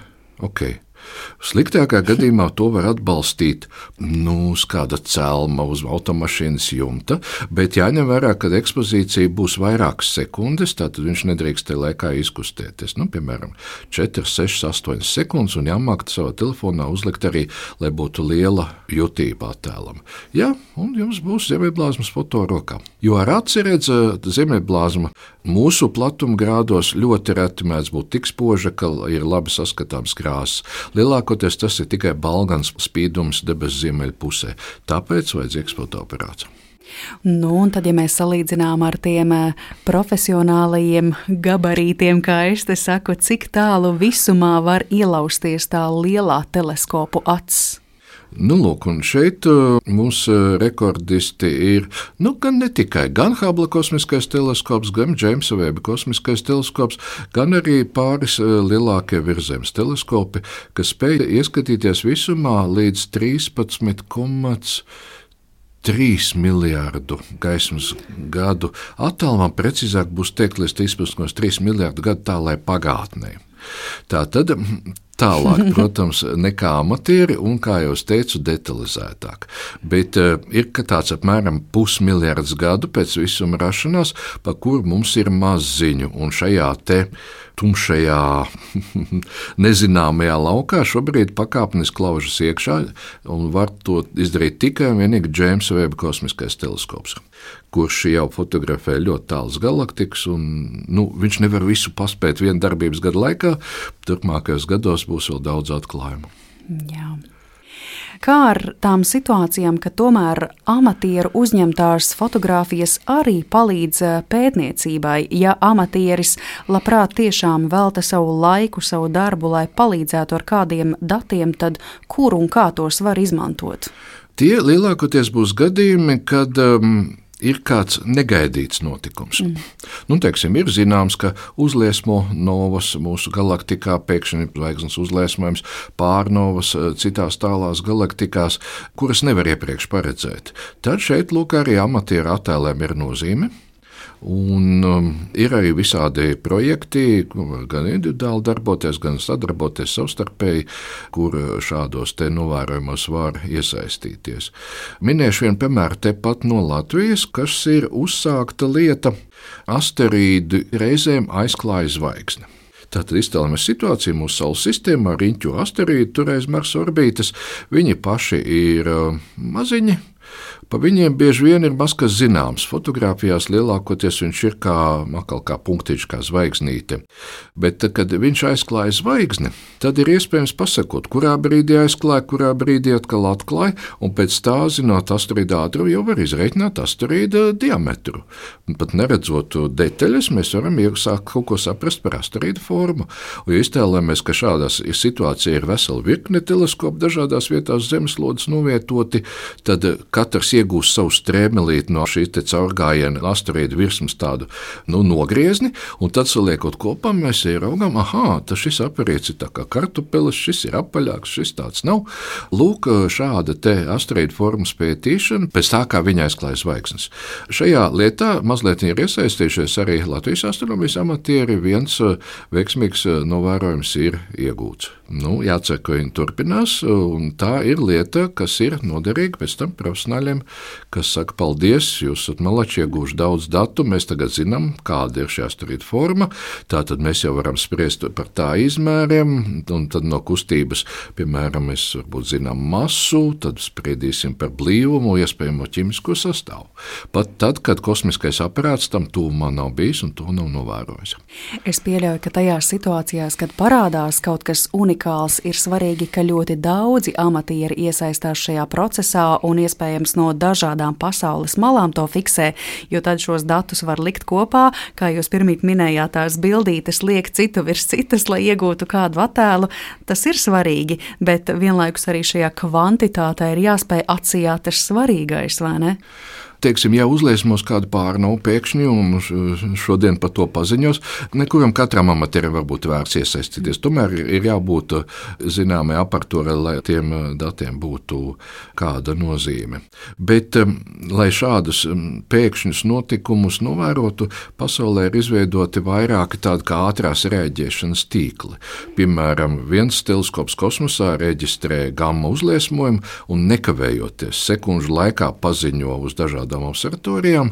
ok. Sliktākā gadījumā to var atbalstīt nu, uz kāda celma, uz automašīnas jumta, bet jāņem vērā, ka ekspozīcija būs vairākas sekundes, tad viņš nedrīkst tajā laikā izkustēties. Nu, piemēram, 4, 6, 8 sekundes, un jāmāk savā telefonā uzlikt arī, lai būtu liela jutība attēlam. Jā, un jums būs ziemeļblāzmas foto rokā. Jo ar aci redzēt, ziemeļblāzma mūsu platuma grādos ļoti reti mēdz būt tik spoža, ka ir labi saskatāms krāsas. Lielākoties tas ir tikai balgans spīdums debesu ziemeļpusē, tāpēc vajadzīgs fotoaparāts. Nu, un tad, ja mēs salīdzinām ar tiem eh, profesionālajiem gabarītiem, kā es te saku, cik tālu visumā var ielausties tā lielā teleskopu acis? Nu, lūk, un šeit uh, mūsu uh, rekordisti ir nu, gan ne tikai gan Hubble kosmiskais teleskops, gan Džeimsa Veba kosmiskais teleskops, gan arī pāris uh, lielākie virzemes teleskopi, kas spēj ieskatīties visumā līdz 13,5. 3 miljārdu gaismas gadu attālumā, precīzāk būs teikt, līdz 13,3 miljārdu gadu tālai pagātnē. Tā tad tālāk, protams, nekā amatieri, un, kā jau teicu, detalizētāk. Bet uh, ir tāds apmēram pusmiljards gadu pēc visuma rašanās, par kuru mums ir maz ziņu, un šajā te tumšajā, nezināmajā laukā šobrīd pakāpeniski klaužas iekšā, un var to izdarīt tikai un vienīgi Džeimsa Veba kosmiskais teleskops kurš jau fotografē ļoti tālas galaktikas, un nu, viņš nevar visu paspēt viena darbības gada laikā. Turpmākajos gados būs vēl daudz atklājumu. Jā. Kā ar tām situācijām, ka tomēr amatieru uzņemtās fotogrāfijas arī palīdz eh, pētniecībai, ja amatieris labprāt tiešām velta savu laiku, savu darbu, lai palīdzētu ar kādiem datiem, tad kur un kā tos var izmantot? Tie lielākoties būs gadījumi, kad um, ir kāds negaidīts notikums. Mm. Nu, teiksim, ir zināms, ka uzliesmo novas mūsu galaktikā, pēkšņi zvaigznes uzliesmojums, pārnovas eh, citās tālās galaktikās, kuras nevar iepriekš paredzēt. Tad šeit lūk arī amatieru attēliem ir nozīme. Un, um, ir arī visādi projekti, gan individuāli darboties, gan sadarboties savstarpēji, kur šādos novērojumos var iesaistīties. Minēšu vienu piemēru tepat no Latvijas, kas ir uzsākta lieta asteroīdu reizēm aizklāja zvaigzni. Tātad iztēlojamies situāciju mūsu Saules sistēmā, riņķu asteroīdu, toreiz Marsa orbītas. Viņi paši ir uh, maziņi, Pa viņiem bieži vien ir maz kas zināms. Fotogrāfijās lielākoties viņš ir kā, kā punktiņš, kā zvaigznīte. Bet, kad viņš aizklāja zvaigzni, tad ir iespējams pasakot, kurā brīdī aizklāja, kurā brīdī atkal atklāja, un pēc tā, zinot asteroīdu ātrumu, jau var izreikināt asteroīdu diametru. Pat neredzot detaļas, mēs varam iesākt kaut ko saprast par asteroīdu formu. Un, ja iztēlojamies, ka šādā situācijā ir vesela virkne teleskopu dažādās vietās zemeslodes novietoti, tad katrs iegūst savu strēmelīti no šīs caurgājiena asteroīda virsmas tādu nu, nogriezni, un tad saliekot kopā, mēs ieraugām, ah, tas šis aparīts ir kā kartupelis, šis ir apaļāks, šis tāds nav. Lūk, šāda te asteroīda formas pētīšana pēc tā, kā viņa aizklāja zvaigznes. Šajā lietā mazliet ir iesaistījušies arī Latvijas astronomijas amatieri. Viens uh, veiksmīgs uh, novērojums ir iegūts. Nu, jācer, ka viņi turpinās, un tā ir lieta, kas ir noderīga pēc tam profesionāļiem, kas saka, paldies, jūs esat malači iegūši daudz datu, mēs tagad zinām, kāda ir šī asteroīda forma, tātad mēs jau varam spriest par tā izmēriem, un tad no kustības, piemēram, mēs varbūt zinām masu, tad spriedīsim par blīvumu, iespējamo ķimisko sastāvu. Pat tad, kad kosmiskais aparāts tam tūmā nav bijis un to nav novērojis. Es pieļauju, ka tajās situācijās, kad parādās kaut kas unikāls, ir svarīgi, ka ļoti daudzi amatieri iesaistās šajā procesā un iespējams no dažādām pasaules malām to fiksē, jo tad šos datus var likt kopā, kā jūs pirmīt minējāt, tās bildītes liek citu virs citas, lai iegūtu kādu attēlu. Tas ir svarīgi, bet vienlaikus arī šajā kvantitātē ir jāspēj atsijāt tas svarīgais, vai ne? Teiksim, ja uzliesmos kādu pārnu pēkšņi un šodien par to paziņos, nekuram katram amatierim var būt vērts iesaistīties. Tomēr ir jābūt zināmai aparatūrai, lai tiem datiem būtu kāda nozīme. Bet, lai šādus pēkšņus notikumus novērotu, pasaulē ir izveidoti vairāki tādi kā ātrās rēģēšanas tīkli. Piemēram, viens teleskops kosmosā reģistrē gamma uzliesmojumu un nekavējoties sekundžu laikā paziņo uz dažādām tādām observatorijām,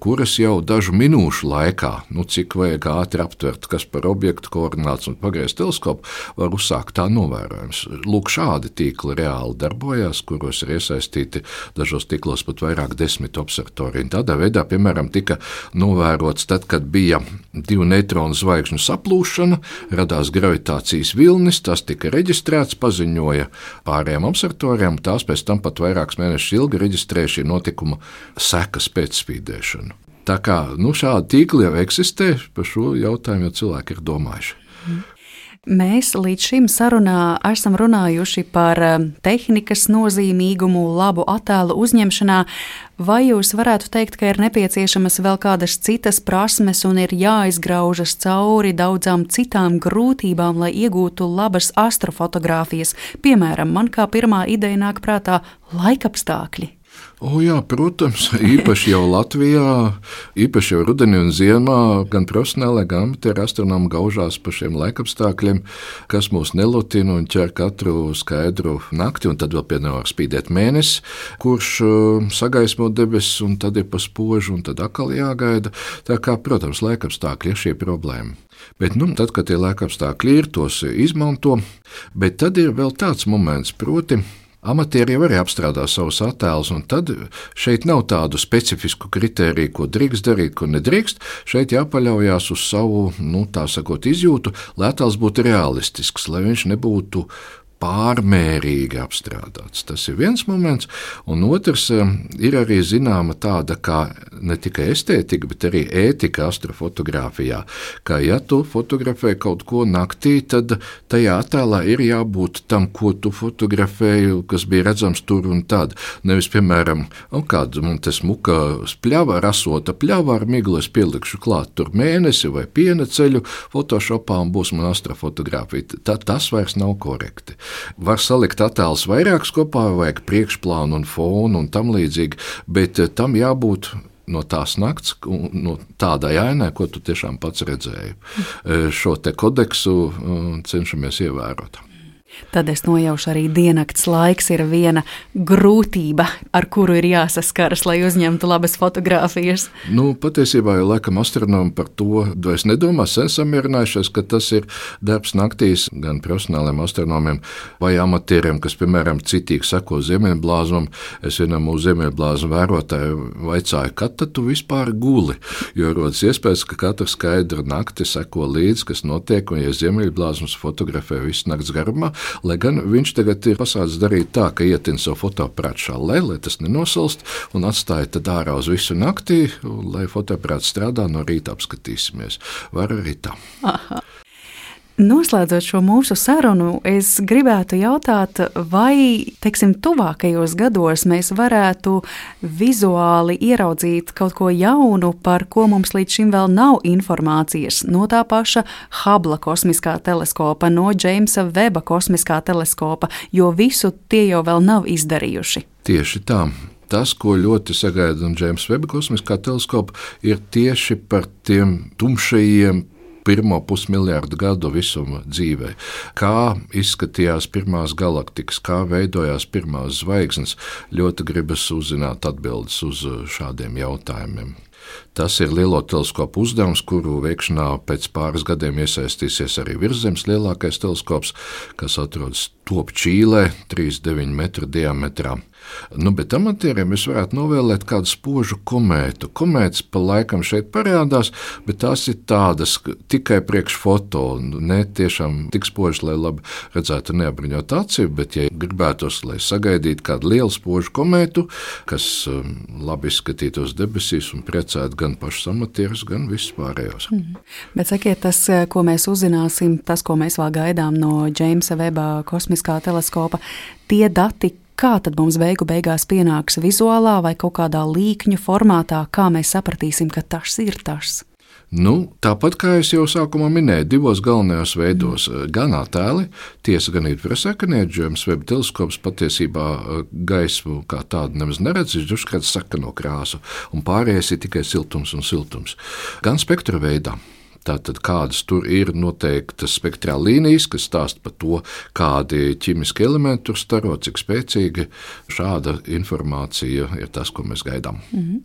kuras jau dažu minūšu laikā, nu, cik vajag ātri aptvert, kas par objektu koordināts un pagriezt teleskopu, var uzsākt tā novērojums. Lūk, šādi tīkli reāli darbojās, kuros ir iesaistīti dažos tīklos pat vairāk desmit observatoriju. Tādā veidā, piemēram, tika novērots tad, kad bija divu neitronu zvaigžņu saplūšana, radās gravitācijas vilnis, tas tika reģistrēts, paziņoja pārējām observatorijām, tās pēc tam pat vairākus mēnešus ilgi reģistrēja šī notikuma sekas pēc spīdēšanu. Tā kā nu, šādi tīkli jau eksistē, par šo jautājumu jau cilvēki ir domājuši. Mēs līdz šim sarunā esam runājuši par um, tehnikas nozīmīgumu, labu attēlu uzņemšanā. Vai jūs varētu teikt, ka ir nepieciešamas vēl kādas citas prasmes un ir jāizgraužas cauri daudzām citām grūtībām, lai iegūtu labas astrofotogrāfijas? Piemēram, man kā pirmā ideja nāk prātā laikapstākļi. O, jā, protams, īpaši jau Latvijā, īpaši jau rudenī un ziemā, gan profesionāli, gan amatieru astronomi gaužās par šiem laikapstākļiem, kas mūs nelutina un ķer katru skaidru nakti, un tad vēl pienāk spīdēt mēnesis, kurš uh, sagaismo debesis, un tad ir pa spožu, un tad atkal jāgaida. Tā kā, protams, laikapstākļi ir šī problēma. Bet, nu, tad, kad tie laikapstākļi ir, tos izmanto, bet tad ir vēl tāds moments, proti, Amatieri jau arī apstrādā savus attēlus, un tad šeit nav tādu specifisku kritēriju, ko drīkst darīt, ko nedrīkst. Šeit jāpaļaujas uz savu, nu, tā sakot, izjūtu, lai attēls būtu realistisks, lai viņš nebūtu pārmērīgi apstrādāts. Tas ir viens moments, un otrs eh, ir arī zināma tāda kā ne tikai estētika, bet arī ētika astrofotografijā. Kā ja tu fotografē kaut ko naktī, tad tajā attēlā ir jābūt tam, ko tu fotografēji, kas bija redzams tur un tad. Nevis, piemēram, kāda man te smuka spļava, rasota pļava ar miglu, es pielikšu klāt tur mēnesi vai piena ceļu Photoshopā un būs man astrofotografija. Tā, tas vairs nav korekti. Var salikt attēlus vairākus kopā, vajag priekšplānu un fonu un tam līdzīgi, bet eh, tam jābūt no tās nakts, no tādai ainai, ko tu tiešām pats redzēji. Eh, šo te kodeksu eh, cenšamies ievērot. Tad es nojaušu arī diennakts laiks ir viena grūtība, ar kuru ir jāsaskaras, lai uzņemtu labas fotogrāfijas. Nu, patiesībā jau laikam astronomi par to vairs nedomā, sen samierinājušies, ka tas ir darbs naktīs gan profesionāliem astronomiem vai amatieriem, kas, piemēram, citīgi sako ziemeļblāzumam. Es vienam mūsu ziemeļblāzumu vērotāju vaicāju, kad tad tu vispār guli, jo rodas iespējas, ka katra skaidra nakti seko līdzi, kas notiek, un ja ziemeļblāzums fotografē visu nakts garumā, Lai gan viņš tagad ir pasācis darīt tā, ka ietin savu fotoaparātu šālē, lai tas nenosalst, un atstāja tad ārā uz visu naktī, lai fotoaparāts strādā no rīta apskatīsimies. Var arī tā. Aha. Noslēdzot šo mūsu sarunu, es gribētu jautāt, vai teiksim, tuvākajos gados mēs varētu vizuāli ieraudzīt kaut ko jaunu, par ko mums līdz šim vēl nav informācijas no tā paša Hubble kosmiskā teleskopa, no Jamesa Weba kosmiskā teleskopa, jo visu tie jau vēl nav izdarījuši. Tieši tā tas, ko ļoti sagaida no Džeimsa Veba kosmiskā teleskopa, ir tieši par tiem tumšajiem pirmo pusmiljardu gadu visuma dzīvē. Kā izskatījās pirmās galaktikas, kā veidojās pirmās zvaigznes, ļoti gribas uzzināt atbildes uz šādiem jautājumiem. Tas ir lielo teleskopu uzdevums, kuru veikšanā pēc pāris gadiem iesaistīsies arī virsmas lielākais teleskops, kas atrodas Top Čīlē, 3,9 metru diametrā. Nu, bet amatieriem es varētu novēlēt kādu spožu komētu. Komētas pa laikam šeit parādās, bet tās ir tādas tikai priekš foto. Ne tiešām tik spožas, lai labi redzētu neapbruņot aci, bet, ja gribētos, lai sagaidītu kādu lielu spožu komētu, kas um, labi izskatītos debesīs un priecētu gan pašus amatierus, gan visus pārējos. Mm. Bet sakiet, tas, ko mēs uzzināsim, tas, ko mēs vēl gaidām no Džeimsa Veba kosmiskā teleskopa, tie dati, kā tad mums beigu beigās pienāks vizuālā vai kaut kādā līkņu formātā, kā mēs sapratīsim, ka tas ir tas. Nu, tāpat kā jau sākumā minēju, divos galvenajos veidos mm. - gan attēli, tiesa gan infrasarkanēģējums, web teleskops patiesībā eh, gaismu kā tādu nemaz neredz, viņš uzskata sakano krāsu, un pārējais ir tikai siltums un siltums. Gan spektra veidā. Tātad, kādas tur ir noteiktas spektrā līnijas, kas stāsta par to, kādi ķīmiski elementi tur staro, cik spēcīgi šāda informācija ir tas, ko mēs gaidām. Mm -hmm.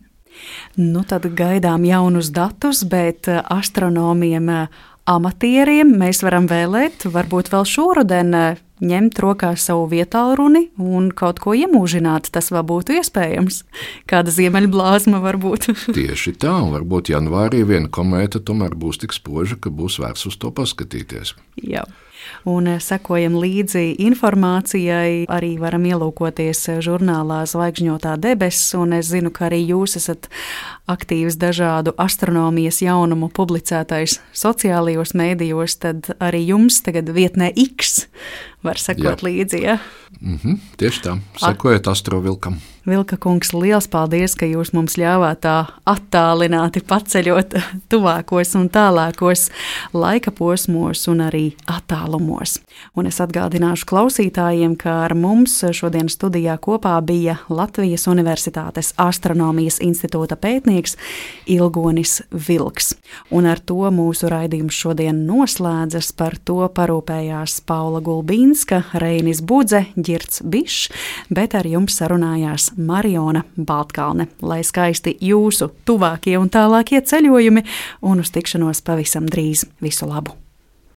Nu, tad gaidām jaunus datus, bet eh, astronomiem, eh, amatieriem mēs varam vēlēt, varbūt vēl šoruden eh, ņemt rokās savu vietālu runi un kaut ko iemūžināt. Tas vēl būtu iespējams. Kāda ziemeļblāzma var būt? Tieši tā, un varbūt janvārī viena komēta tomēr būs tik spoža, ka būs vērts uz to paskatīties. Jā un eh, sekojam līdzi informācijai. Arī varam ielūkoties eh, žurnālā Zvaigžņotā debesis, un es zinu, ka arī jūs esat aktīvs dažādu astronomijas jaunumu publicētais sociālajos mēdījos, tad arī jums tagad vietnē X var sekot Jā. līdzi. Ja? Mm -hmm, tieši tā, sekojiet astrovilkam. Vilka kungs, liels paldies, ka jūs mums ļāvāt tā attālināti paceļot tuvākos un tālākos laika posmos un arī attālumos. Un es atgādināšu klausītājiem, ka ar mums šodien studijā kopā bija Latvijas Universitātes Astronomijas institūta pētnieks Ilgonis Vilks. Un ar to mūsu raidījums šodien noslēdzas. Par to parūpējās Paula Gulbīnska, Reinis Budze, Girts Bišs, bet ar jums sarunājās Mariona Baltkalne. Lai skaisti jūsu tuvākie un tālākie ceļojumi un uz tikšanos pavisam drīz. Visu labu!